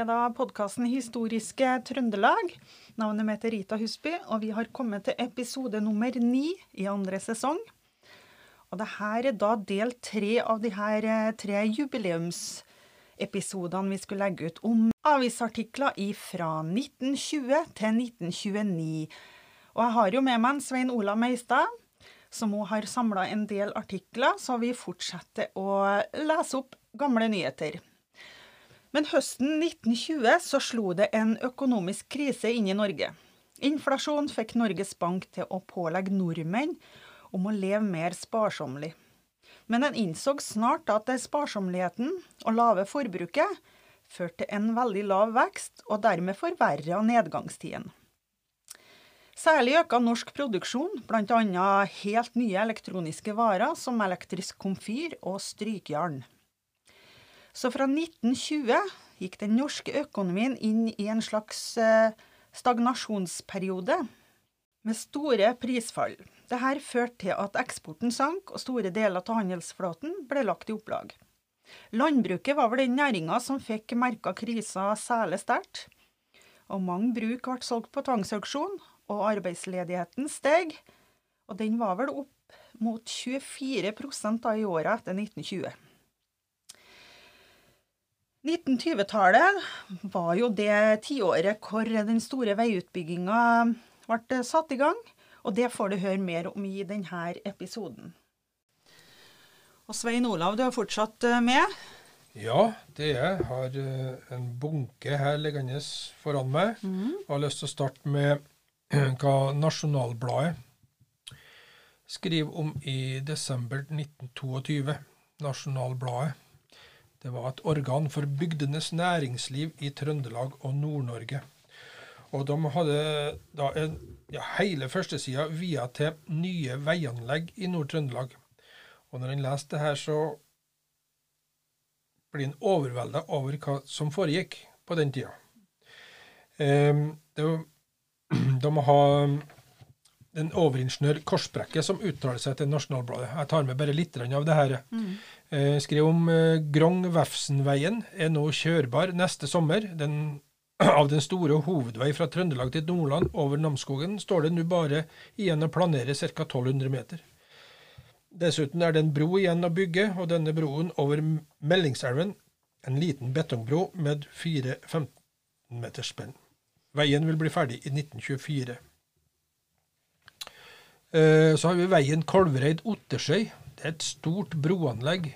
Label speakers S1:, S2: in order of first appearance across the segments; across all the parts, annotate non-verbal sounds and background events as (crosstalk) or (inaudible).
S1: er da podkasten Historiske Trøndelag. Navnet mitt er Rita Husby, og vi har kommet til episode nummer ni i andre sesong. Og det her er da del tre av de her eh, tre jubileumsepisodene vi skulle legge ut om avisartikler fra 1920 til 1929. Og jeg har jo med meg en Svein Olav Meistad, som òg har samla en del artikler, så vi fortsetter å lese opp gamle nyheter. Men høsten 1920 så slo det en økonomisk krise inn i Norge. Inflasjon fikk Norges Bank til å pålegge nordmenn om å leve mer sparsommelig. Men en innså snart at sparsomligheten og lave forbruket førte til en veldig lav vekst, og dermed forverra nedgangstiden. Særlig øka norsk produksjon, bl.a. helt nye elektroniske varer som elektrisk komfyr og strykjern. Så fra 1920 gikk den norske økonomien inn i en slags eh, stagnasjonsperiode med store prisfall. Dette førte til at eksporten sank, og store deler av handelsflåten ble lagt i opplag. Landbruket var vel den næringa som fikk merka krisa særlig sterkt. Og mange bruk ble solgt på tvangsauksjon, og arbeidsledigheten steg. Og den var vel opp mot 24 da i åra etter 1920. 1920-tallet var jo det tiåret hvor den store veiutbygginga ble satt i gang. Og det får du høre mer om i denne episoden. Og Svein Olav, du er fortsatt eh, med?
S2: Ja, det er jeg. Har eh, en bunke her liggende foran meg. Mm. Jeg har lyst til å starte med (clears throat) hva Nasjonalbladet skriver om i desember 1922. Nasjonalbladet. Det var et organ for bygdenes næringsliv i Trøndelag og Nord-Norge. Og de hadde da en, ja, hele førstesida via til nye veianlegg i Nord-Trøndelag. Og når en leser det her, så blir en overvelda over hva som foregikk på den tida. Um, det, (clears throat) de må ha en overingeniør Korsbrekke som uttaler seg til Nasjonalbladet. Jeg tar med bare litt av det her. Mm. Eh, skrev om eh, Grong-Vefsenveien er nå kjørbar neste sommer. Den, (clears throat) av den store hovedvei fra Trøndelag til Nordland over Namsskogen står det nå bare igjen å planere ca. 1200 meter. Dessuten er det en bro igjen å bygge, og denne broen over Meldingselven, en liten betongbro med fire 15 meters spenn. Veien vil bli ferdig i 1924. Eh, så har vi veien Kolvereid-Ottersøy. Det er et stort broanlegg.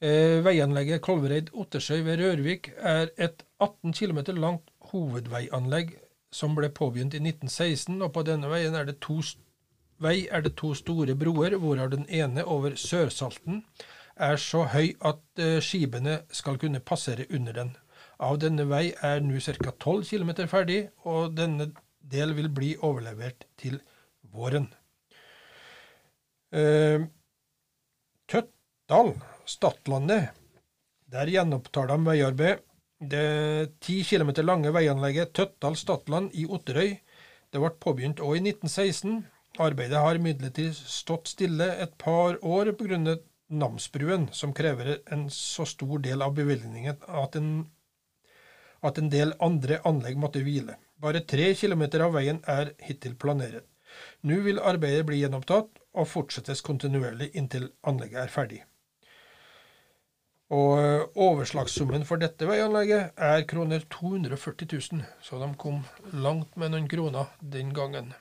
S2: Eh, veianlegget Kolvereid-Ottersøy ved Rørvik er et 18 km langt hovedveianlegg som ble påbegynt i 1916. og På denne veien er det to, vei er det to store broer, hvorav den ene over Sørsalten er så høy at eh, skipene skal kunne passere under den. Av denne vei er nå ca. 12 km ferdig, og denne del vil bli overlevert til våren. Eh, Tøtdal, Stadlandet, der gjenopptar de veiarbeid. Det ti km lange veianlegget Tøtdal-Stadland i Otterøy det ble påbegynt òg i 1916. Arbeidet har imidlertid stått stille et par år pga. Namsbruen, som krever en så stor del av bevilgningen at en, at en del andre anlegg måtte hvile. Bare tre kilometer av veien er hittil planeret. Nå vil arbeidet bli gjenopptatt og fortsettes kontinuerlig inntil anlegget er ferdig. Og eh, Overslagssummen for dette veianlegget er kroner 240 000, så de kom langt med noen kroner den gangen.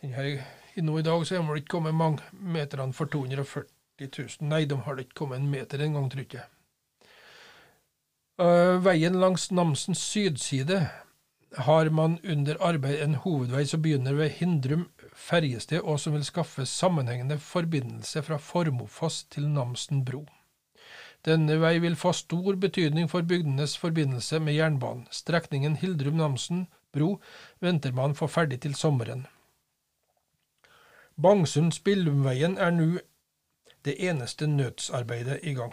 S2: Denne, nå I dag så er de ikke kommet mange meterne for 240 000. Nei, de har ikke kommet en meter engang, tror jeg. Uh, veien langs Namsens sydside har man under arbeid en hovedvei som begynner ved Hindrum ferjested, og som vil skaffe sammenhengende forbindelse fra Formofoss til Namsen bro. Denne vei vil få stor betydning for bygdenes forbindelse med jernbanen. Strekningen Hildrum-Namsen bro venter man få ferdig til sommeren. Bangsund-Spillumveien er nå det eneste nødsarbeidet i gang.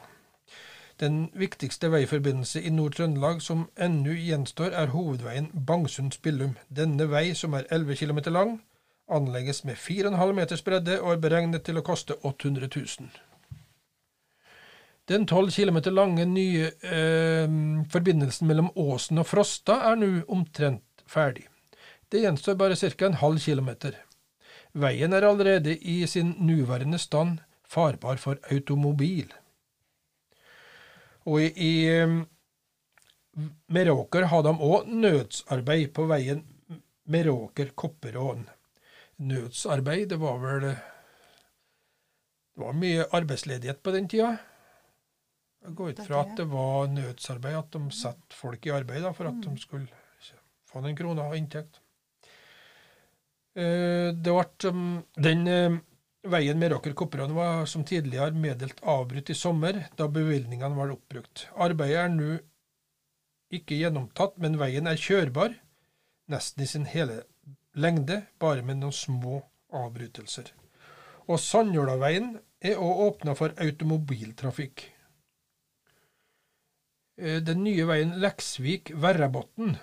S2: Den viktigste veiforbindelse i Nord-Trøndelag som ennå gjenstår, er hovedveien Bangsund-Spillum. Denne vei, som er 11 km lang, anlegges med 4,5 meters bredde og er beregnet til å koste 800 000. Den 12 km lange nye eh, forbindelsen mellom Åsen og Frosta er nå omtrent ferdig. Det gjenstår bare ca. en halv kilometer. Veien er allerede i sin nåværende stand farbar for automobil. Og i, i eh, Meråker har de òg nødsarbeid på veien Meråker-Kopperån. Nødsarbeid, det var vel Det var mye arbeidsledighet på den tida. Jeg går ut fra at det var nødsarbeid, at de satte folk i arbeid da, for at de skulle få noen kroner av inntekt. Eh, det ble, um, den veien Meråker-Kopperån var som tidligere meddelt avbrutt i sommer, da bevilgningene var oppbrukt. Arbeidet er nå ikke gjennomtatt, men veien er kjørbar, nesten i sin hele lengde, bare med noen små avbrytelser. Og Sandjordaveien er òg åpna for automobiltrafikk. Eh, den nye veien Leksvik-Verrabotn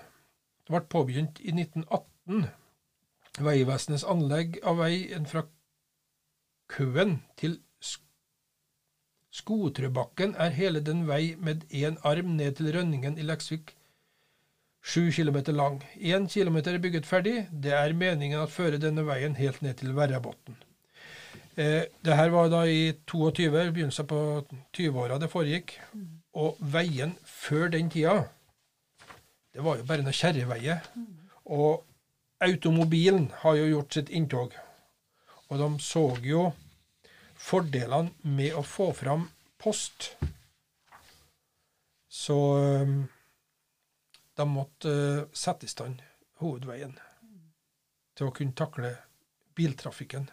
S2: ble påbegynt i 1918. Vegvesenets anlegg av veien fra Køen til Skotrøbakken er hele den vei med én arm ned til rønningen i Leksvik, sju kilometer lang. Én kilometer er bygget ferdig. Det er meningen å føre denne veien helt ned til Verrabotn. Eh, det her var da i 22, begynnelsen på 20-åra det foregikk. Og veien før den tida, det var jo bare noen kjerreveier. Og automobilen har jo gjort sitt inntog. Og de så jo fordelene med å få fram post. Så de måtte uh, sette i stand hovedveien til å kunne takle biltrafikken.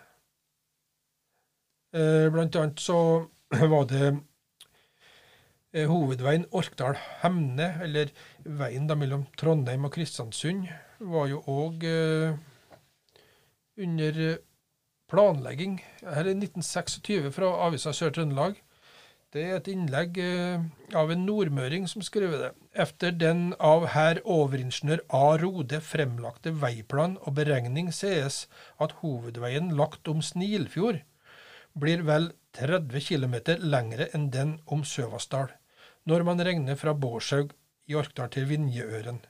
S2: Uh, blant annet så (clears throat) var det uh, hovedveien Orkdal-Hemne, eller veien da mellom Trondheim og Kristiansund, var jo òg under planlegging. Her er 1926 fra avisa Sør-Trøndelag. Det er et innlegg eh, av en nordmøring som skriver det. Efter den av herr overingeniør A. Rode fremlagte veiplan og beregning sees at hovedveien lagt om Snilfjord blir vel 30 km lengre enn den om Søvassdal, når man regner fra Bårdshaug i Orkdal til Vinjeøren.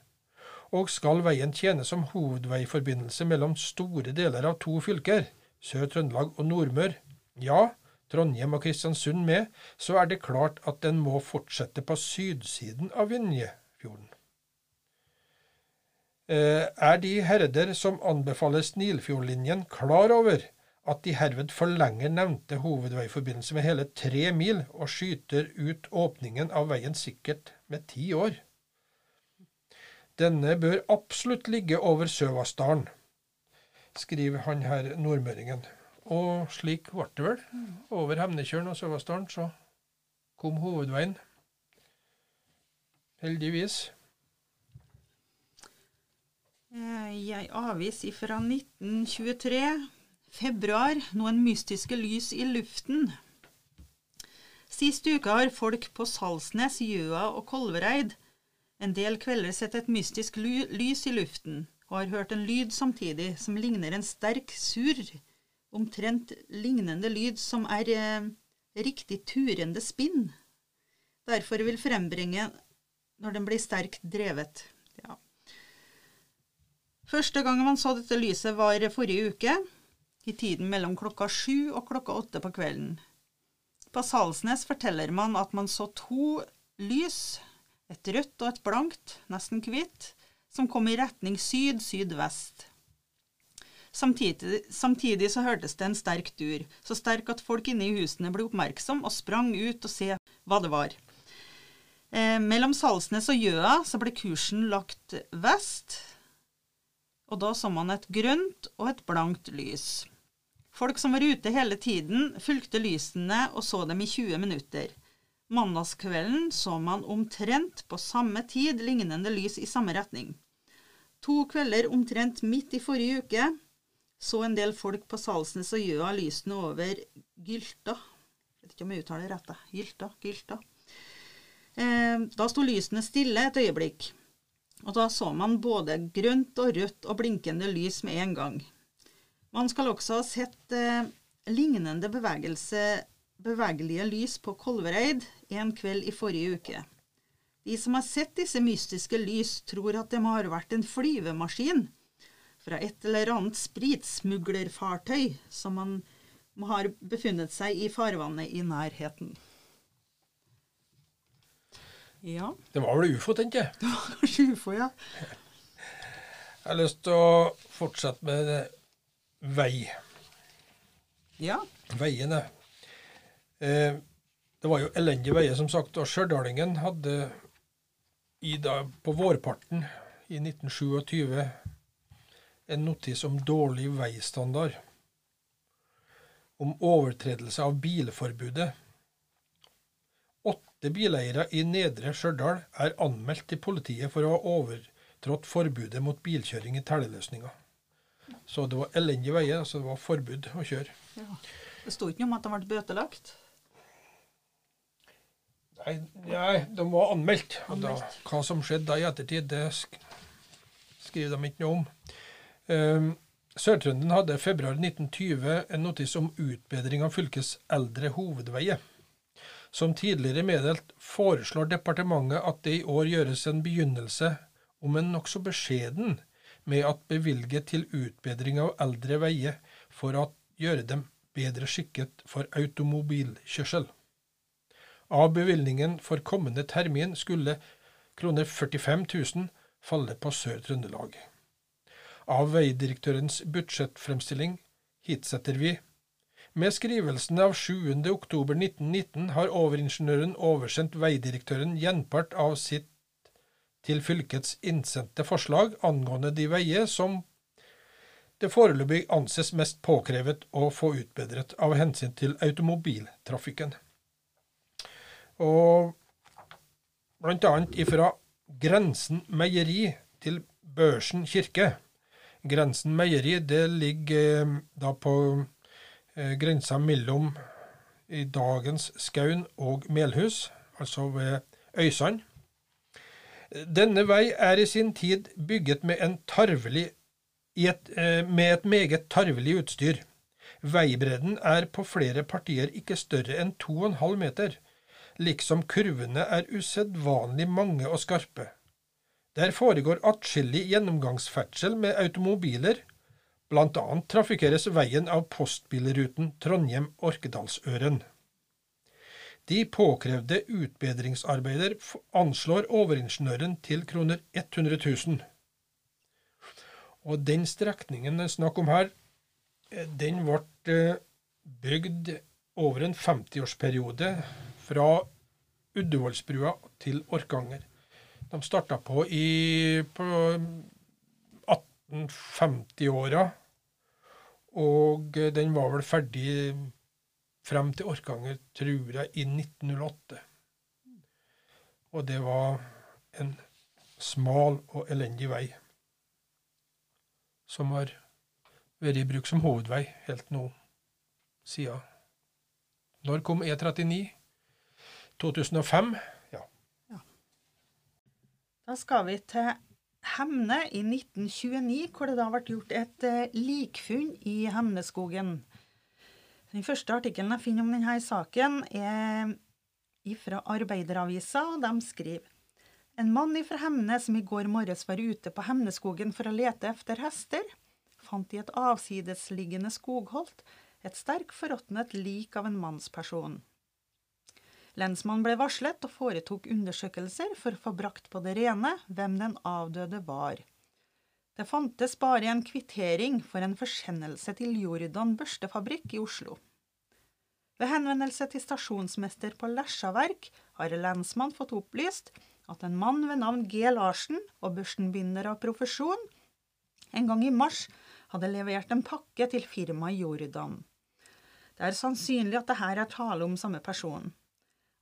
S2: Og skal veien tjene som hovedveiforbindelse mellom store deler av to fylker, Sør-Trøndelag og Nordmør, ja, Trondheim og Kristiansund med, så er det klart at den må fortsette på sydsiden av Vinjefjorden. Eh, er de herder som anbefaler Snilfjordlinjen, klar over at de herved forlenger nevnte hovedveiforbindelse med hele tre mil, og skyter ut åpningen av veien sikkert med ti år? Denne bør absolutt ligge over Søvassdalen skriver han her nordmøringen. Og slik ble det vel. Over Hemnekjølen og Søvassdalen så kom hovedveien. Heldigvis.
S1: Jeg avvis ei avis fra 1923, februar, noen mystiske lys i luften. Sist uke har folk på Salsnes, Gjøa og Kolvereid en del kvelder sett et mystisk lys i luften og har hørt en lyd samtidig som ligner en sterk surr, omtrent lignende lyd som er eh, riktig turende spinn. Derfor vil frembringe når den blir sterkt drevet. Ja. Første gang man så dette lyset, var forrige uke, i tiden mellom klokka sju og klokka åtte på kvelden. På Salsnes forteller man at man så to lys, et rødt og et blankt, nesten hvitt, som kom i retning syd-sydvest. Samtidig, samtidig, så hørtes det en sterk dur, så sterk at folk inne i husene ble oppmerksom og sprang ut og se hva det var. Eh, mellom Salsnes og Gjøa så ble kursen lagt vest, og da så man et grønt og et blankt lys. Folk som var ute hele tiden, fulgte lysene og så dem i 20 minutter. Mandagskvelden så man omtrent på samme tid lignende lys i samme retning. To kvelder omtrent midt i forrige uke så en del folk på Salsnes og Gjøa lysene over Gylta. Jeg vet ikke om jeg uttaler rett. Gylta, Gylta. Eh, da sto lysene stille et øyeblikk, og da så man både grønt og rødt og blinkende lys med en gang. Man skal også ha sett eh, lignende bevegelse bevegelige lys på Kolvereid en kveld i forrige uke. De som har sett disse mystiske lys, tror at det må ha vært en flyvemaskin fra et eller annet spritsmuglerfartøy som man har befunnet seg i farvannet i nærheten. Ja.
S2: Det var vel ufo, tenkte jeg. (laughs)
S1: Det var kanskje ufo, ja.
S2: Jeg har lyst til å fortsette med vei.
S1: Ja.
S2: Veiene. Eh, det var jo elendige veier, som sagt. Og stjørdalingen hadde da, på vårparten i 1927 en notis om dårlig veistandard. Om overtredelse av bilforbudet. Åtte bileiere i Nedre Stjørdal er anmeldt til politiet for å ha overtrådt forbudet mot bilkjøring i telleløsninga. Så det var elendige veier, så det var forbud å kjøre.
S1: ja. Det sto ikke noe om at de ble bøtelagt.
S2: Nei, nei, de var anmeldt. Da, hva som skjedde da i ettertid, det sk skriver de ikke noe om. Um, Sør-Trønden hadde i februar 1920 en notis om utbedring av fylkets eldre hovedveier. Som tidligere meddelt foreslår departementet at det i år gjøres en begynnelse, om en nokså beskjeden, med at bevilget til utbedring av eldre veier for å gjøre dem bedre skikket for automobilkjørsel. Av bevilgningen for kommende termin skulle kroner 45 000 falle på Sør-Trøndelag. Av veidirektørens budsjettfremstilling hitsetter vi med skrivelsen av 7.10.1919 har overingeniøren oversendt veidirektøren gjenpart av sitt til fylkets innsendte forslag angående de veier som det foreløpig anses mest påkrevet å få utbedret av hensyn til automobiltrafikken. Og annet ifra Grensen meieri til Børsen kirke. Grensen meieri det ligger eh, da på eh, grensa mellom i dagens Skaun og Melhus, altså ved Øysand. Denne vei er i sin tid bygget med, tarvelig, et, eh, med et meget tarvelig utstyr. Veibredden er på flere partier ikke større enn 2,5 meter, liksom kurvene er usedvanlig mange og skarpe. Der foregår atskillig gjennomgangsferdsel med automobiler, blant annet trafikkeres veien av postbilruten Trondheim-Orkedalsøren. De påkrevde utbedringsarbeider anslår overingeniøren til kroner 100 000. Og den strekningen det er snakk om her, eh, den ble eh, bygd over en 50-årsperiode fra Uddevålsbrua til Orkanger. De starta på i 1850-åra, og den var vel ferdig frem til Orkanger, tror jeg, i 1908. Og det var en smal og elendig vei som har vært i bruk som hovedvei helt nå siden. Når kom E39? 2005? Ja.
S1: Da skal vi til Hemne i 1929, hvor det da ble gjort et eh, likfunn i Hemneskogen. Den første artikkelen jeg finner om denne saken, er fra Arbeideravisa, og de skriver En mann fra Hemne som i går morges var ute på Hemneskogen for å lete efter hester, fant i et avsidesliggende skogholt et sterkt forråtnet lik av en mannsperson. Lensmannen ble varslet og foretok undersøkelser for å få brakt på det rene hvem den avdøde var. Det fantes bare en kvittering for en forsendelse til Jordan børstefabrikk i Oslo. Ved henvendelse til stasjonsmester på Lesja verk har lensmannen fått opplyst at en mann ved navn G. Larsen og børstenbinder av profesjon en gang i mars hadde levert en pakke til firmaet Jordan. Det er sannsynlig at det her er tale om samme person.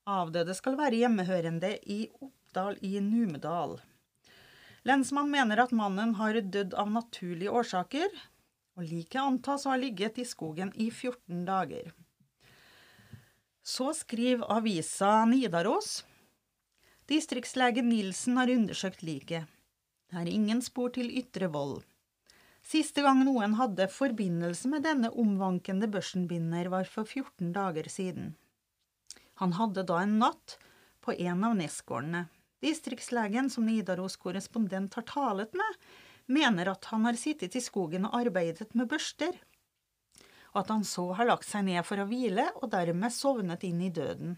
S1: Avdøde skal være hjemmehørende i Oppdal i Numedal. Lensmannen mener at mannen har dødd av naturlige årsaker, og liket antas å ha ligget i skogen i 14 dager. Så skriver avisa Nidaros. Distriktslege Nilsen har undersøkt liket. Det er ingen spor til ytre vold. Siste gang noen hadde forbindelse med denne omvankende børsenbinder, var for 14 dager siden. Han hadde da en natt på en av Nesgårdene. Distriktslegen som Nidaros korrespondent har talet med, mener at han har sittet i skogen og arbeidet med børster, og at han så har lagt seg ned for å hvile og dermed sovnet inn i døden.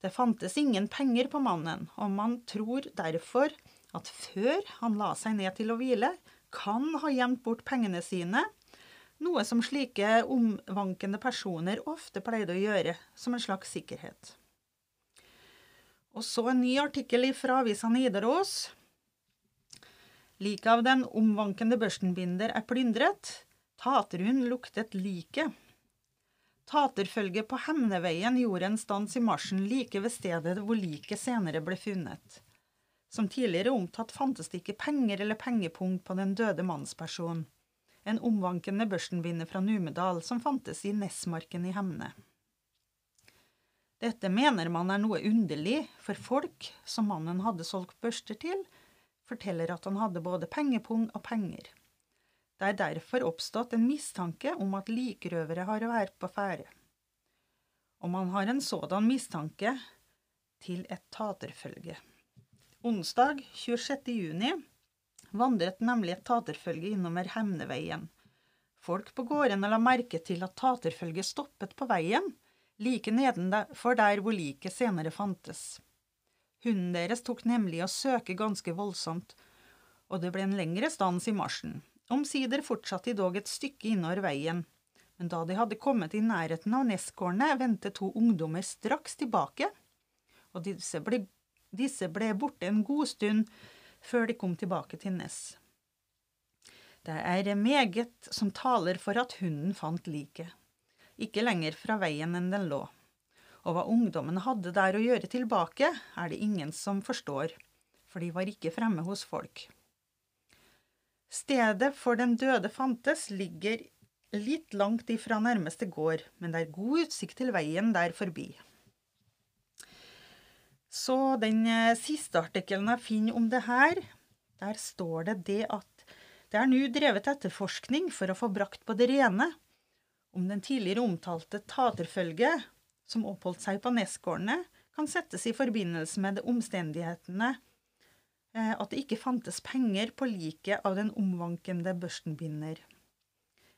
S1: Det fantes ingen penger på mannen, og man tror derfor at før han la seg ned til å hvile, kan ha gjemt bort pengene sine, noe som slike omvankende personer ofte pleide å gjøre som en slags sikkerhet. Og så en ny artikkel fra avisa Nidaros. Liket av den omvankende børstenbinder er plyndret, Taterhund luktet liket. Taterfølget på Hemneveien gjorde en stans i marsjen like ved stedet hvor liket senere ble funnet. Som tidligere omtatt fantes det ikke penger eller pengepung på den døde mannsperson. En omvankende børstenbinder fra Numedal som fantes i Nesmarken i Hemne. Dette mener man er noe underlig, for folk som mannen hadde solgt børster til, forteller at han hadde både pengepung og penger. Det er derfor oppstått en mistanke om at likrøvere har vært på ferde. Og man har en sådan mistanke til et taterfølge. Onsdag 26. juni vandret nemlig et taterfølge innover Hemneveien. Folk på gårdene la merke til at taterfølget stoppet på veien, like nedenfor der hvor liket senere fantes. Hunden deres tok nemlig å søke ganske voldsomt, og det ble en lengre stans i marsjen. Omsider fortsatte de dog et stykke innover veien, men da de hadde kommet i nærheten av Nesgårdene, vendte to ungdommer straks tilbake, og disse ble disse ble borte en god stund før de kom tilbake til Ness. Det er meget som taler for at hunden fant liket, ikke lenger fra veien enn den lå. Og hva ungdommen hadde der å gjøre tilbake, er det ingen som forstår, for de var ikke fremme hos folk. Stedet for den døde fantes, ligger litt langt ifra nærmeste gård, men det er god utsikt til veien der forbi. Så den eh, siste artikkelen jeg finner om det her, der står det det at det er nå drevet etterforskning for å få brakt på det rene om den tidligere omtalte taterfølget som oppholdt seg på Nesgårdene, kan settes i forbindelse med de omstendighetene eh, at det ikke fantes penger på liket av den omvankende børstenbinder.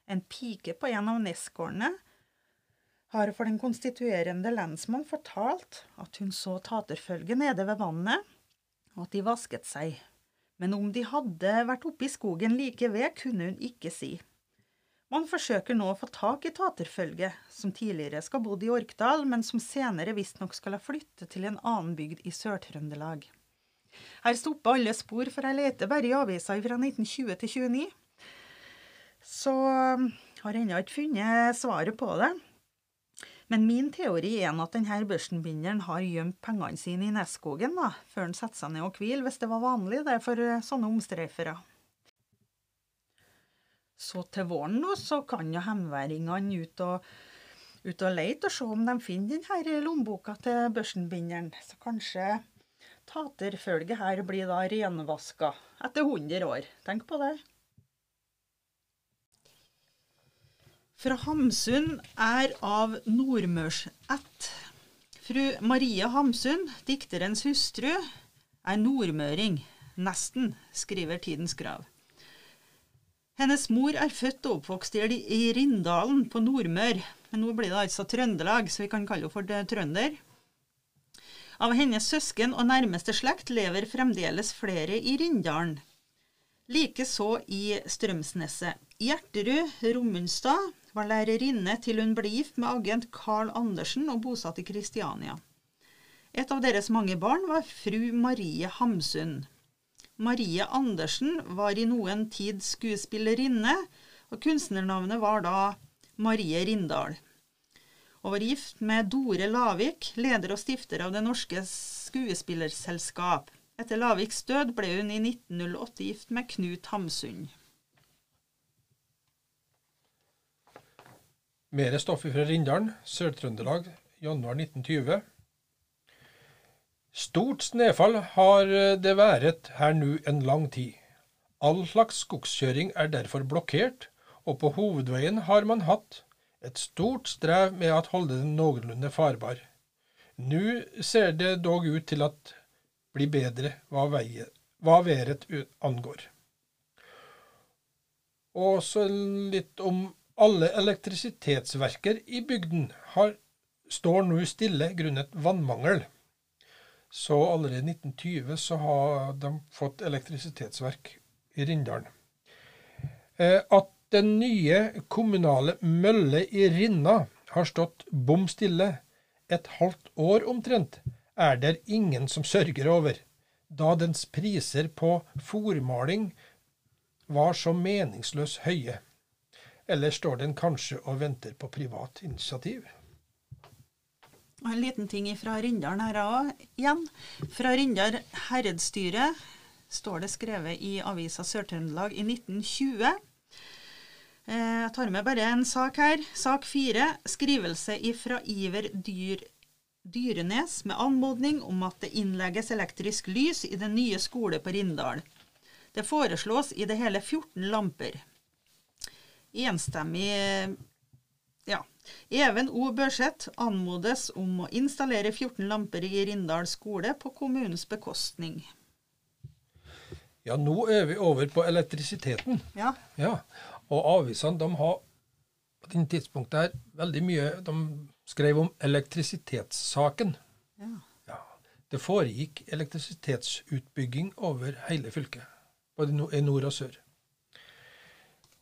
S1: En pike på en av Nesgårdene har for den konstituerende lensmann fortalt at hun så taterfølget nede ved vannet, og at de vasket seg, men om de hadde vært oppe i skogen like ved, kunne hun ikke si. Man forsøker nå å få tak i taterfølget, som tidligere skal ha bodd i Orkdal, men som senere visstnok skal ha flyttet til en annen bygd i Sør-Trøndelag. Her stopper alle spor, for jeg leter bare i avisa fra 1920 til 29. Så um, har ennå ikke funnet svaret på det. Men min teori er at denne børstenbinderen har gjemt pengene sine i Nesskogen før han setter seg ned og hviler, hvis det var vanlig det for eh, sånne omstreifere. Så til våren nå så kan jo hemværingene ut og, ut og lete og se om de finner denne lommeboka til børstenbinderen. Så kanskje taterfølget her blir da renvaska etter 100 år. Tenk på det. Fra Hamsun er av nordmørsætt. Fru Maria Hamsun, dikterens hustru, er nordmøring. Nesten, skriver Tidens Grav. Hennes mor er født og oppvokst i Rindalen på Nordmør, men nå blir det altså Trøndelag, så vi kan kalle henne for trønder. Av hennes søsken og nærmeste slekt lever fremdeles flere i Rindalen. Likeså i Strømsneset. Gjerterud Romundstad var lærerinne til hun ble gift med agent Carl Andersen og bosatt i Kristiania. Et av deres mange barn var fru Marie Hamsun. Marie Andersen var i noen tid skuespillerinne, og kunstnernavnet var da Marie Rindal. Og var gift med Dore Lavik, leder og stifter av Det Norske Skuespillerselskap. Etter Laviks død ble hun i 1908 gift med Knut Hamsun.
S2: Mer stoff fra Rindalen, Sør-Trøndelag, januar 1920. Stort snøfall har det vært her nå en lang tid. All slags skogskjøring er derfor blokkert, og på hovedveien har man hatt et stort strev med å holde den noenlunde farbar. Nå ser det dog ut til at bli bedre hva været angår. Og så litt om alle elektrisitetsverker i bygden har, står nå stille grunnet vannmangel. Så allerede i 1920 så har de fått elektrisitetsverk i Rindalen. Eh, at den nye kommunale mølle i Rinna har stått bom stille et halvt år omtrent, er det ingen som sørger over, da dens priser på fòrmaling var så meningsløs høye. Eller står den kanskje og venter på privat initiativ?
S1: En liten ting fra Rindalen her òg, igjen. Fra Rindal herredsstyre står det skrevet i avisa Sør-Trøndelag i 1920. Eh, jeg tar med bare en sak her. Sak fire. Skrivelse fra Iver Dyr, Dyrenes med anmodning om at det innlegges elektrisk lys i den nye skole på Rindal. Det foreslås i det hele 14 lamper. Enstemmig ja. Even O. Børseth anmodes om å installere 14 lamper i Rindal skole på kommunens bekostning.
S2: Ja, nå er vi over på elektrisiteten.
S1: Ja.
S2: ja. Og avisene de har på dette tidspunktet her veldig mye De skrev om elektrisitetssaken.
S1: Ja.
S2: ja. Det foregikk elektrisitetsutbygging over hele fylket, både i nord og sør.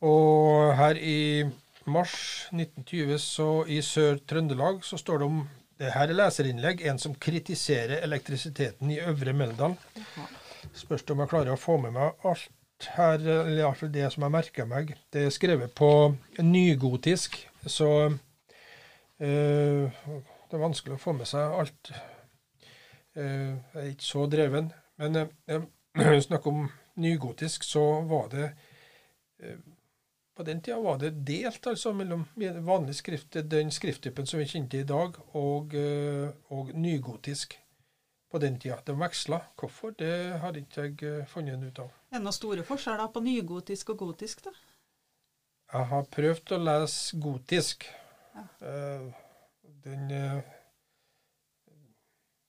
S2: Og her i mars 1920 så i Sør-Trøndelag så står det om det her er leserinnlegg, en som kritiserer elektrisiteten i Øvre Meldal. Spørs om jeg klarer å få med meg alt her, eller iallfall det som jeg merker meg. Det er skrevet på nygotisk, så øh, det er vanskelig å få med seg alt. Uh, jeg er ikke så dreven. Men uh, (clears throat) snakk om nygotisk, så var det på den tida var det delt altså mellom vanlig skrift, den skrifttypen som vi kjente i dag, og, eh, og nygotisk på den tida. De veksla. Hvorfor, det har ikke jeg eh, funnet ut av.
S1: Er det noen store forskjeller på nygotisk og gotisk, da?
S2: Jeg har prøvd å lese gotisk. Ja. Eh, den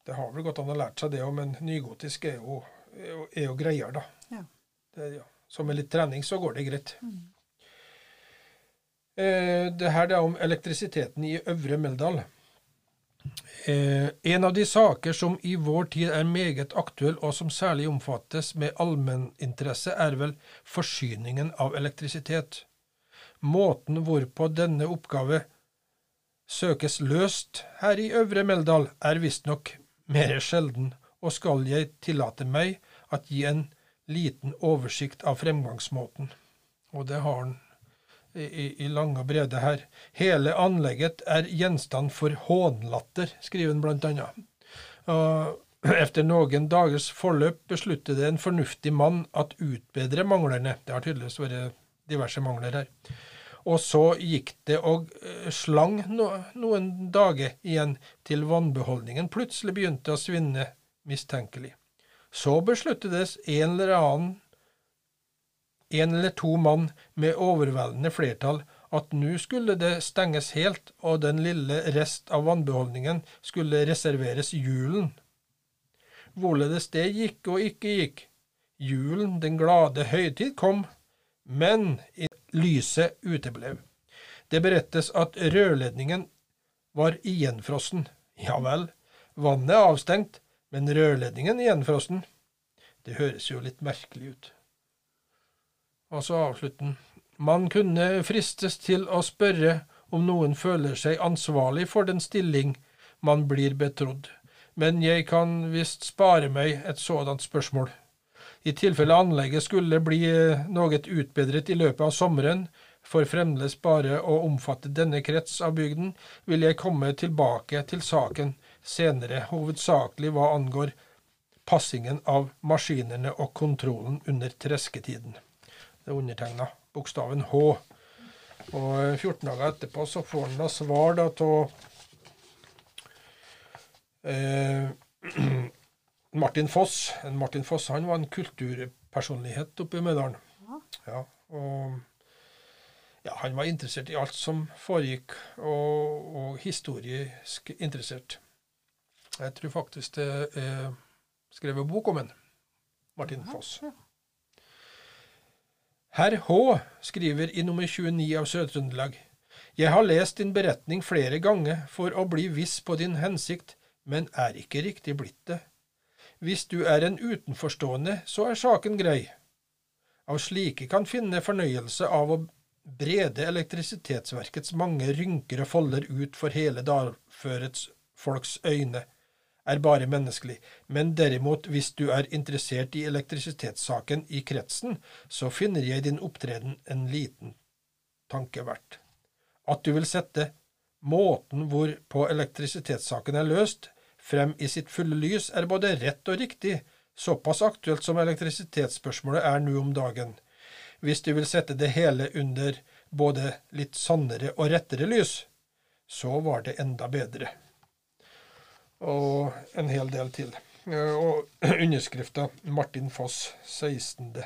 S2: Det har vel gått an å lære seg det òg, men nygotisk er jo, er jo, greier, da.
S1: Ja.
S2: Det, ja. Så med litt trening så går det greit.
S1: Mm.
S2: Eh, det her er om elektrisiteten i Øvre Meldal. Eh, en av de saker som i vår tid er meget aktuell, og som særlig omfattes med allmenninteresse, er vel forsyningen av elektrisitet. Måten hvorpå denne oppgave søkes løst her i Øvre Meldal, er visstnok mer sjelden, og skal jeg tillate meg at gi en liten oversikt av fremgangsmåten. Og det har han i, i lange og brede her. Hele anlegget er gjenstand for hånlatter, skriver han blant annet. Efter noen dagers forløp besluttet en fornuftig mann at utbedre manglerne. Det har tydeligvis vært diverse mangler her. Og så gikk det og eh, slang no, noen dager igjen til vannbeholdningen plutselig begynte å svinne mistenkelig. Så besluttes en eller annen en eller to mann med overveldende flertall at nå skulle det stenges helt, og den lille rest av vannbeholdningen skulle reserveres julen. Hvorledes det gikk og ikke gikk. Julen, den glade høytid, kom, men lyset uteblev. Det berettes at rørledningen var igjenfrossen. Ja vel, vannet er avstengt, men rørledningen igjenfrossen. Det høres jo litt merkelig ut. Og så avslutter han. Man kunne fristes til å spørre om noen føler seg ansvarlig for den stilling man blir betrodd, men jeg kan visst spare meg et sådant spørsmål. I tilfelle anlegget skulle bli noe utbedret i løpet av sommeren, for fremdeles bare å omfatte denne krets av bygden, vil jeg komme tilbake til saken senere, hovedsakelig hva angår passingen av maskinene og kontrollen under tresketiden. Det er undertegna bokstaven H. Og 14 dager etterpå så får han da svar da av eh, (clears throat) Martin Foss. En Martin Foss han var en kulturpersonlighet oppe i Mødalen. Ja, og ja, han var interessert i alt som foregikk, og, og historisk interessert. Jeg tror faktisk det er skrevet bok om en. Martin Foss. Herr H. skriver i nummer 29 av Sør-Trøndelag. Jeg har lest din beretning flere ganger for å bli viss på din hensikt, men er ikke riktig blitt det. Hvis du er en utenforstående, så er saken grei. Av slike kan finne fornøyelse av å brede elektrisitetsverkets mange rynker og folder ut for hele dalførets folks øyne, er bare menneskelig, men derimot hvis du er interessert i elektrisitetssaken i kretsen, så finner jeg din opptreden en liten tanke verdt. At du vil sette måten hvorpå elektrisitetssaken er løst, frem i sitt fulle lys, er både rett og riktig, såpass aktuelt som elektrisitetsspørsmålet er nå om dagen. Hvis du vil sette det hele under både litt sannere og rettere lys, så var det enda bedre. Og en hel del til. Og (clears throat) underskrifta Martin Foss 16.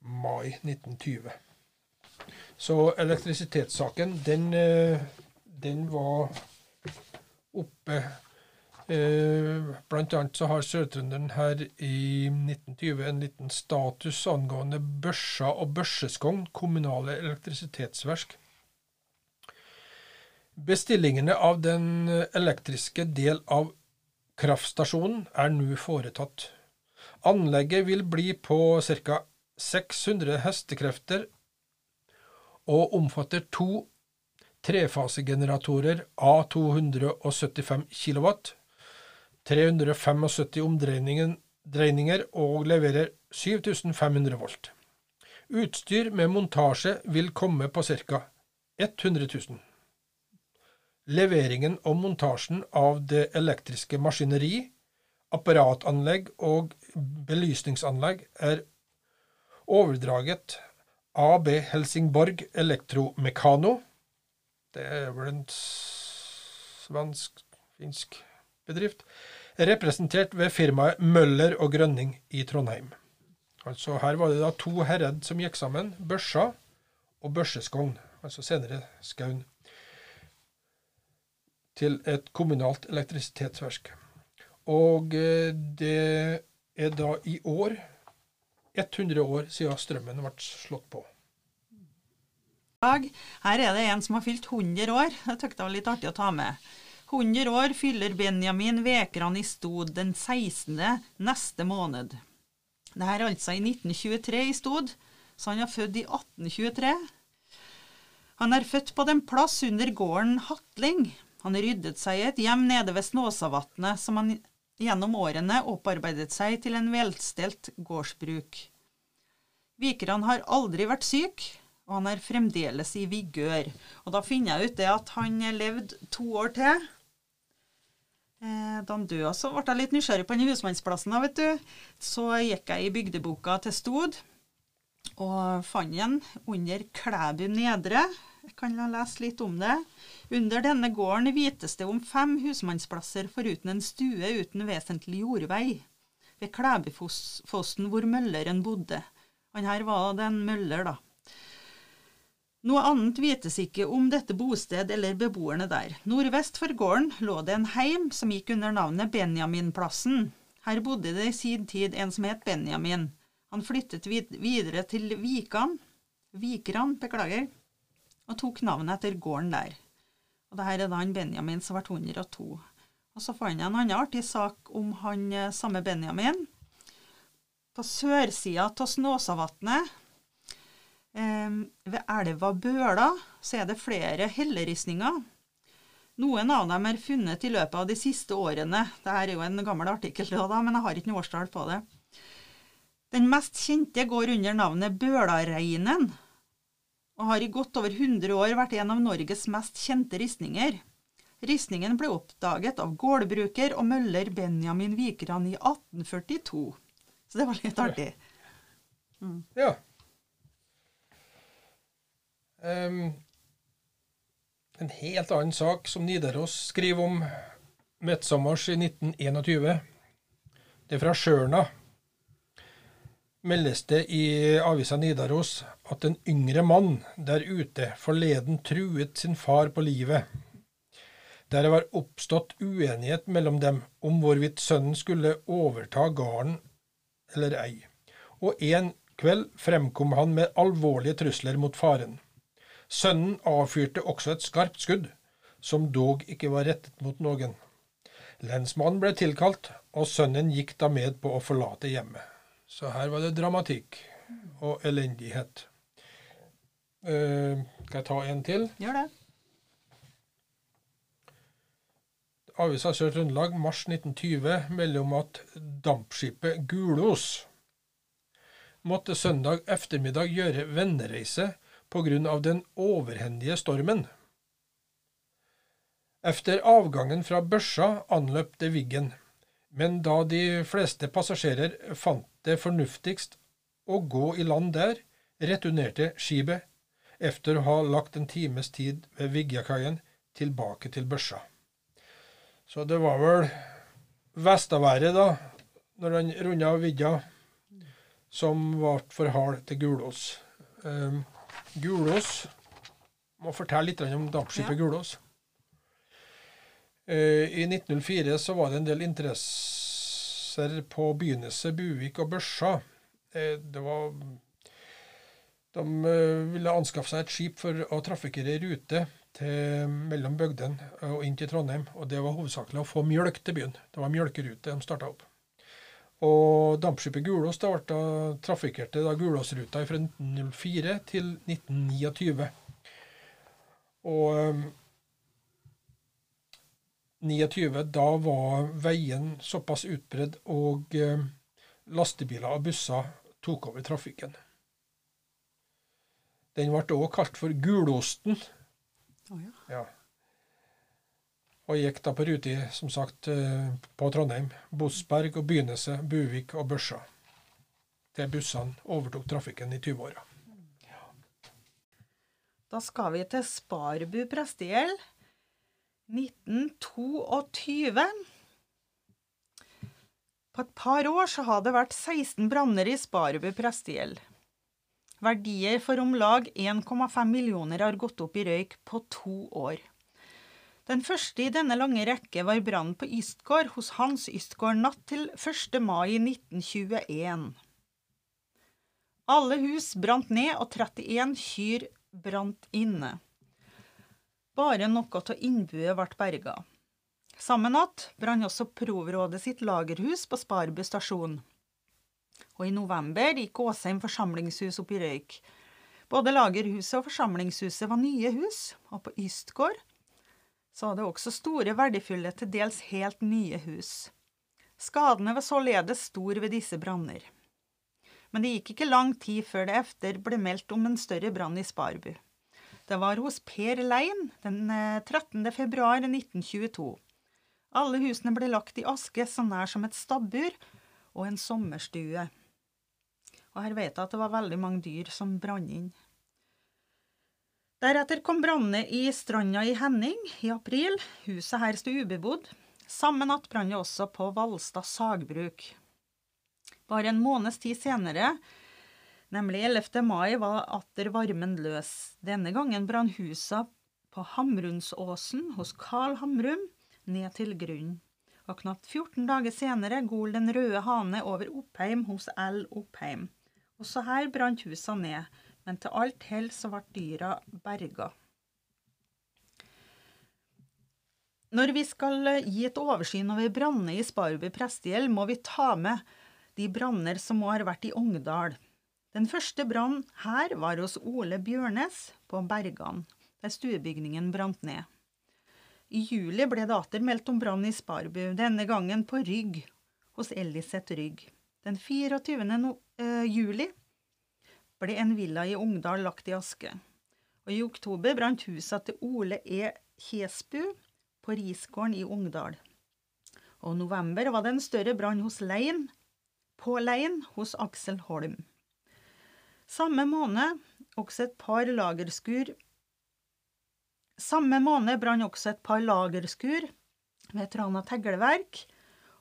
S2: mai 1920. Så elektrisitetssaken, den, eh, den var oppe eh, Blant annet så har Sør-Trønderen her i 1920 en liten status angående børsa og børseskogn, kommunale elektrisitetsverk. Bestillingene av den elektriske del av kraftstasjonen er nå foretatt. Anlegget vil bli på ca. 600 hestekrefter og omfatter to trefasegeneratorer A275 kW, 375 omdreininger og leverer 7500 volt. Utstyr med montasje vil komme på ca. 100 000. Leveringen og montasjen av det elektriske maskineri, apparatanlegg og belysningsanlegg er overdraget AB Helsingborg Elektromekano. Det er vel en svensk-finsk bedrift. Representert ved firmaet Møller og Grønning i Trondheim. Altså Her var det da to herred som gikk sammen. Børsa og Børseskogn, altså senere Skaun til et kommunalt elektrisitetsverk. Og eh, det er da i år 100 år siden strømmen ble slått på.
S1: Her er det en som har fylt 100 år. Det syntes det var litt artig å ta med. 100 år fyller Benjamin Vekran i Stod den 16. neste måned. Det her er altså i 1923 i Stod, så han er født i 1823. Han er født på den plass under gården Hatling, han ryddet seg i et hjem nede ved Snåsavatnet, som han gjennom årene opparbeidet seg til en velstelt gårdsbruk. Vikran har aldri vært syk, og han er fremdeles i vigør. Og da finner jeg ut det at han levde to år til. Eh, da han døde, så ble jeg litt nysgjerrig på den husmannsplassen. vet du. Så gikk jeg i bygdeboka til Stod og fant den under Klæbu nedre. Jeg kan lese litt om det. Under denne gården vites det om fem husmannsplasser foruten en stue uten vesentlig jordvei, ved Klæbyfossen hvor mølleren bodde. Han her var det en møller, da. Noe annet vites ikke om dette bosted eller beboerne der. Nordvest for gården lå det en heim som gikk under navnet Benjaminplassen. Her bodde det i sin tid en som het Benjamin. Han flyttet videre til Vikan, Vikran, beklager, og tok navnet etter gården der. Og det her er da han Benjamin som ble 102. Og så fant jeg en annen artig sak om han eh, samme Benjamin. På sørsida av Snåsavatnet, eh, ved elva Bøla, så er det flere helleristninger. Noen av dem er funnet i løpet av de siste årene. Dette er jo en gammel artikkel, da, men jeg har ikke noe årstall på det. Den mest kjente går under navnet Bølareinen og har i godt over 100 år vært en av Norges mest kjente ristninger. Ristningen ble oppdaget av gårdbruker og møller Benjamin Vikran i 1842. Så det var litt artig.
S2: Mm. Ja. Um, en helt annen sak som Nidaros skriver om midtsommers i 1921. Det er fra Sjørna meldes det i avisa Nidaros at en yngre mann der ute forleden truet sin far på livet. der det var oppstått uenighet mellom dem om hvorvidt sønnen skulle overta gården eller ei, og en kveld fremkom han med alvorlige trusler mot faren. Sønnen avfyrte også et skarpt skudd, som dog ikke var rettet mot noen. Lensmannen ble tilkalt, og sønnen gikk da med på å forlate hjemmet. Så her var det dramatikk og elendighet. Uh, skal jeg ta en til?
S1: Gjør det.
S2: Avisa Sør-Trøndelag mars 1920 melder om at dampskipet Gulos måtte søndag ettermiddag gjøre vennereise pga. den overhendige stormen. Efter avgangen fra børsa anløp det Viggen, men da de fleste passasjerer fant det fornuftigst å gå i land der, returnerte skipet, efter å ha lagt en times tid ved Viggakaien, tilbake til børsa. Så det var vel vestaværet, da, når han runda vidda, som ble for hard til Gulås. Um, Gulås Må fortelle litt om dampskipet ja. Gulås. Uh, I 1904 så var det en del interesser på Byneset, Buvik og Børsa. Uh, det var De uh, ville anskaffe seg et skip for å trafikkere rute til, mellom bygdene og inn til Trondheim. Og det var hovedsakelig å få mjølk til byen. Det var mjølkerute de starta opp. Og dampskipet Gulås da ble trafikkerte da Gulåsruta fra 1904 til 1929. Og 29, da var veien såpass utbredd, og lastebiler og busser tok over trafikken. Den ble også kalt for Gulosten
S1: Oh, ja.
S2: ja. Og gikk da på rute, som sagt, eh, på Trondheim. Bosberg og Byneset, Buvik og Børsa. Til bussene overtok trafikken i 20-åra. Ja.
S1: Da skal vi til Sparbu prestegjeld. 1922. På et par år så har det vært 16 branner i Sparbu prestegjeld. Verdier for om lag 1,5 millioner har gått opp i røyk på to år. Den første i denne lange rekke var brannen på Ystgård hos Hans Ystgård natt til 1. mai 1921. Alle hus brant ned, og 31 kyr brant inne. Bare noe av innbuet ble berga. Samme natt brant også Provrådet sitt lagerhus på Sparbu stasjon og i november gikk Åsheim forsamlingshus opp i røyk. Både lagerhuset og forsamlingshuset var nye hus, og på Ystgård så var det også store, verdifulle, til dels helt nye hus. Skadene var således store ved disse branner. Men det gikk ikke lang tid før det efter ble meldt om en større brann i Sparbu. Det var hos Per Lein den 13. Eh, februar 1922. Alle husene ble lagt i aske så nær som et stabbur og en sommerstue. Og her vet jeg at det var veldig mange dyr som brant inn. Deretter kom brannene i Stranda i Henning i april. Huset her sto ubebodd. Samme natt brant det også på Valstad sagbruk. Bare en måneds tid senere, nemlig 11. mai, var atter varmen løs. Denne gangen brant husa på Hamrunsåsen hos Carl Hamrum ned til grunnen. Og knapt 14 dager senere gol Den røde hane over Oppheim hos L. Oppheim. Også her brant husa ned, men til alt hell så ble dyra berga. Når vi skal gi et oversyn over branner i Sparby prestegjeld, må vi ta med de branner som må ha vært i Ongdal. Den første brannen her var hos Ole Bjørnes på Bergan, der stuebygningen brant ned. I juli ble det atter meldt om brann i Sparbu, denne gangen på Rygg, hos Eliseth Rygg. Den 24. No eh, juli ble en villa i Ungdal lagt i aske. Og I oktober brant huset til Ole E. Kjesbu på Risgården i Ungdal. Og i november var det en større brann hos Lein, på Lein hos Aksel Holm. Samme måned også et par lagerskur Samme måned brant også et par lagerskur ved Trana tegleverk,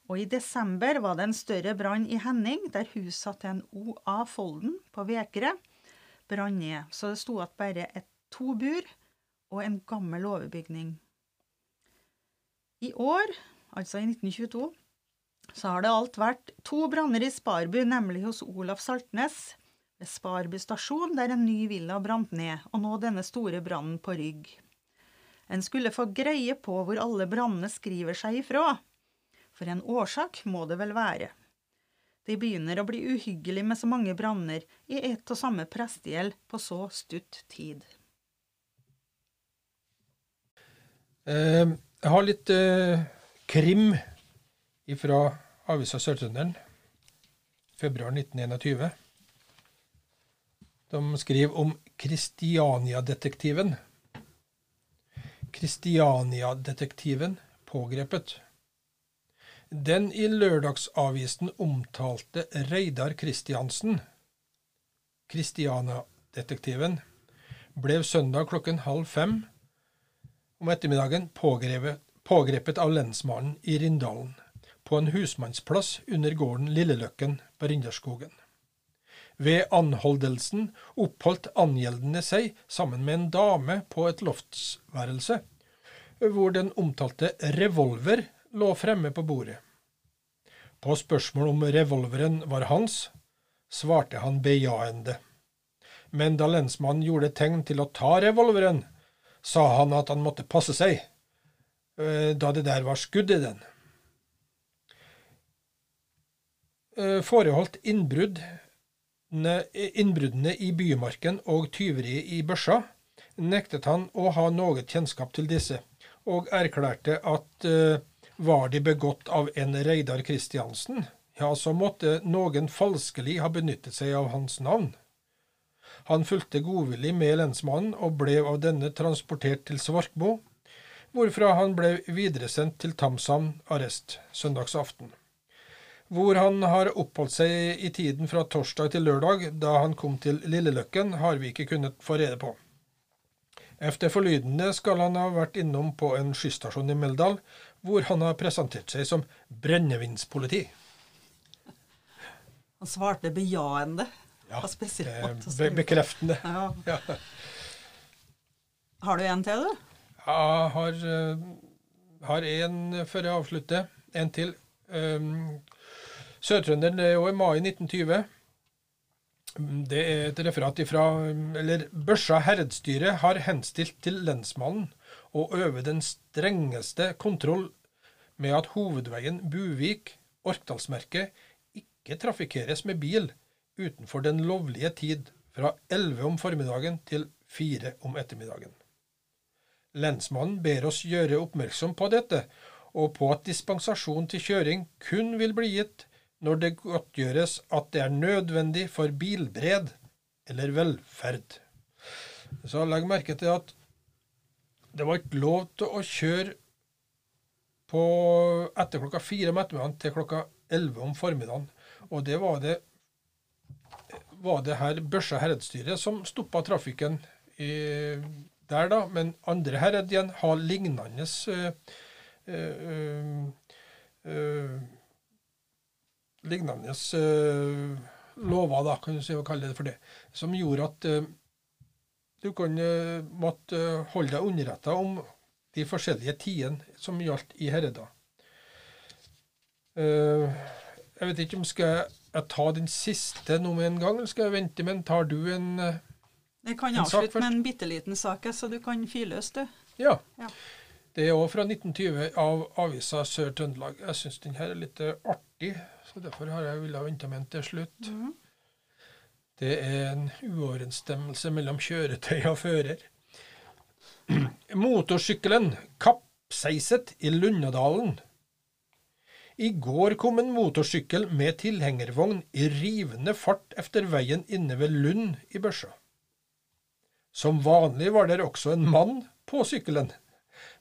S1: og i desember var det en større brann i Henning, der huset til en OA Folden på Vekre brant ned, så det sto igjen bare et to bur og en gammel overbygning. I år, altså i 1922, så har det alt vært to branner i Sparbu, nemlig hos Olaf Saltnes ved Sparbu stasjon, der en ny villa brant ned, og nå denne store brannen på Rygg. En skulle få greie på hvor alle brannene skriver seg ifra, for en årsak må det vel være. Det begynner å bli uhyggelig med så mange branner i ett og samme prestegjeld på så stutt tid.
S2: Eh, jeg har litt eh, krim fra avisa Sør-Trønderen, februar 1921. De skriver om Kristiania-detektiven. Kristiania-detektiven pågrepet. Den i lørdagsavisen omtalte Reidar Kristiansen, Kristiania-detektiven, ble søndag klokken halv fem om ettermiddagen pågrepet, pågrepet av lensmannen i Rindalen, på en husmannsplass under gården Lilleløkken på Rinderskogen. Ved anholdelsen oppholdt angjeldende seg sammen med en dame på et loftsværelse, hvor den omtalte revolver lå fremme på bordet. På spørsmål om revolveren var hans, svarte han bejaende. Men da lensmannen gjorde tegn til å ta revolveren, sa han at han måtte passe seg, eh, da det der var skudd i den. Eh, foreholdt innbrudd innbruddene i bymarken og tyveriet i børsa, nektet han å ha noe kjennskap til disse, og erklærte at uh, var de begått av en Reidar Kristiansen, ja, så måtte noen falskelig ha benyttet seg av hans navn. Han fulgte godvillig med lensmannen og ble av denne transportert til Svarkmo, hvorfra han ble videresendt til Tamsam arrest søndagsaften hvor han har oppholdt seg i tiden fra torsdag til lørdag, da han kom til Lilleløkken, har vi ikke kunnet få rede på. Efter forlydende skal han ha vært innom på en skysstasjon i Meldal, hvor han har presentert seg som brennevinspoliti.
S1: Han svarte bejaende.
S2: Ja, be bekreftende. Ja. Ja.
S1: Har du en til, du?
S2: Jeg har, uh, har en før jeg avslutter. En til. Um, Sør-Trønderen er jo i mai 1920. Det er et referat ifra eller Børsa herredsstyre har henstilt til lensmannen å øve den strengeste kontroll med at hovedveien Buvik-Orkdalsmerket ikke trafikkeres med bil utenfor den lovlige tid fra 11 om formiddagen til 4 om ettermiddagen. Lensmannen ber oss gjøre oppmerksom på dette, og på at dispensasjon til kjøring kun vil bli gitt når det godtgjøres at det er nødvendig for bilbred eller velferd. Så legg merke til at det var ikke lov til å kjøre på etter klokka fire om ettermiddagen til klokka elleve om formiddagen. Og det var det, var det her Børsa herredsstyre som stoppa trafikken i, der, da. Men andre herred igjen har lignende øh, øh, øh, lignende lover, da, kan du si, kalle det for det, som gjorde at du kan uh, måtte holde deg underretta om de forskjellige tidene som gjaldt i Herreda. jeg vet ikke om skal jeg ta den siste nå med en gang, eller skal jeg vente, men tar du en
S1: Jeg kan avslutte med en bitte liten sak, så du kan fyre løs, du.
S2: Ja. ja. Det er òg fra 1920 av avisa Sør-Trøndelag. Jeg syns den her er litt artig, så derfor har jeg villet vente med den til slutt. Mm. Det er en uoverensstemmelse mellom kjøretøy og fører. Motorsykkelen kappseiset i Lundadalen. I går kom en motorsykkel med tilhengervogn i rivende fart efter veien inne ved Lund i Børsa. Som vanlig var der også en mann på sykkelen,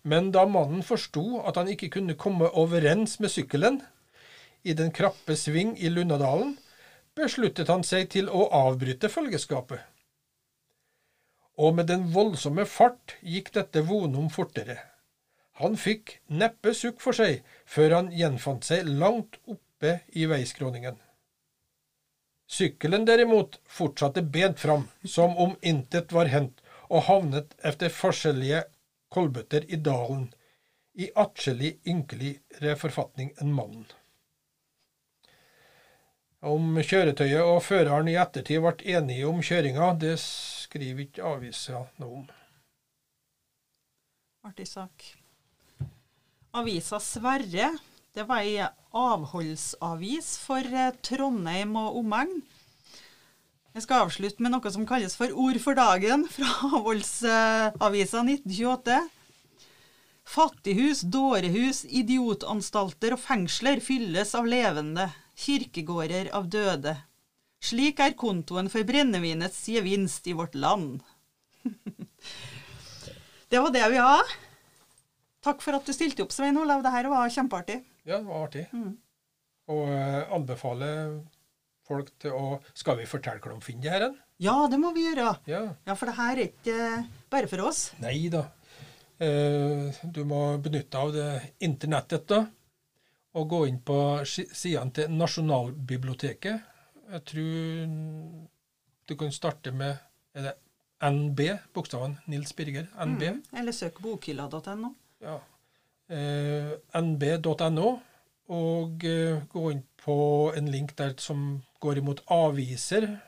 S2: men da mannen forsto at han ikke kunne komme overens med sykkelen, i den krappe sving i Lundadalen, besluttet han seg til å avbryte følgeskapet. Og med den voldsomme fart gikk dette vonum fortere. Han fikk neppe sukk for seg før han gjenfant seg langt oppe i veiskråningen. Sykkelen derimot fortsatte bent fram, som om intet var hendt, og havnet etter forskjellige kolbøtter i dalen, i atskillig ynkeligere forfatning enn mannen. Om kjøretøyet og føreren i ettertid ble enige om kjøringa, det skriver ikke avisa noe om.
S1: Artig sak. Avisa Sverre det var ei avholdsavis for eh, Trondheim og omegn. Jeg skal avslutte med noe som kalles for Ord for dagen (laughs) fra Avholdsavisa 1928. Fattighus, dårehus, idiotanstalter og fengsler fylles av levende, kirkegårder av døde. Slik er kontoen for brennevinets gevinst i vårt land. (laughs) det var det vi har. Takk for at du stilte opp, Svein Olav. Det her var kjempeartig.
S2: Ja, det var artig.
S1: Mm.
S2: Og uh, anbefaler folk til å Skal vi fortelle hvordan de finner det her?
S1: Ja, det må vi gjøre.
S2: Ja.
S1: Ja, for det her er ikke eh, bare for oss.
S2: Nei da. Uh, du må benytte av det internettet, da. Og gå inn på si- sidene til Nasjonalbiblioteket. Jeg tror du kan starte med er det NB, bokstaven Nils Birger. NB.
S1: Mm. Eller søk bokhylla.no.
S2: Ja. Eh, nb.no. Og eh, gå inn på en link der som går imot aviser.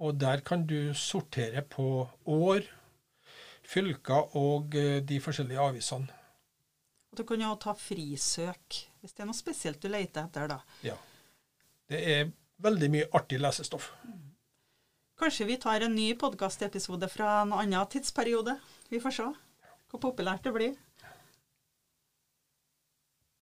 S2: Og der kan du sortere på år, fylker og eh, de forskjellige avisene.
S1: Og du kan jo ta frisøk hvis det er noe spesielt du leter etter, da.
S2: Ja. Det er veldig mye artig lesestoff.
S1: Kanskje vi tar en ny podkastepisode fra en annen tidsperiode. Vi får se hvor populært det blir.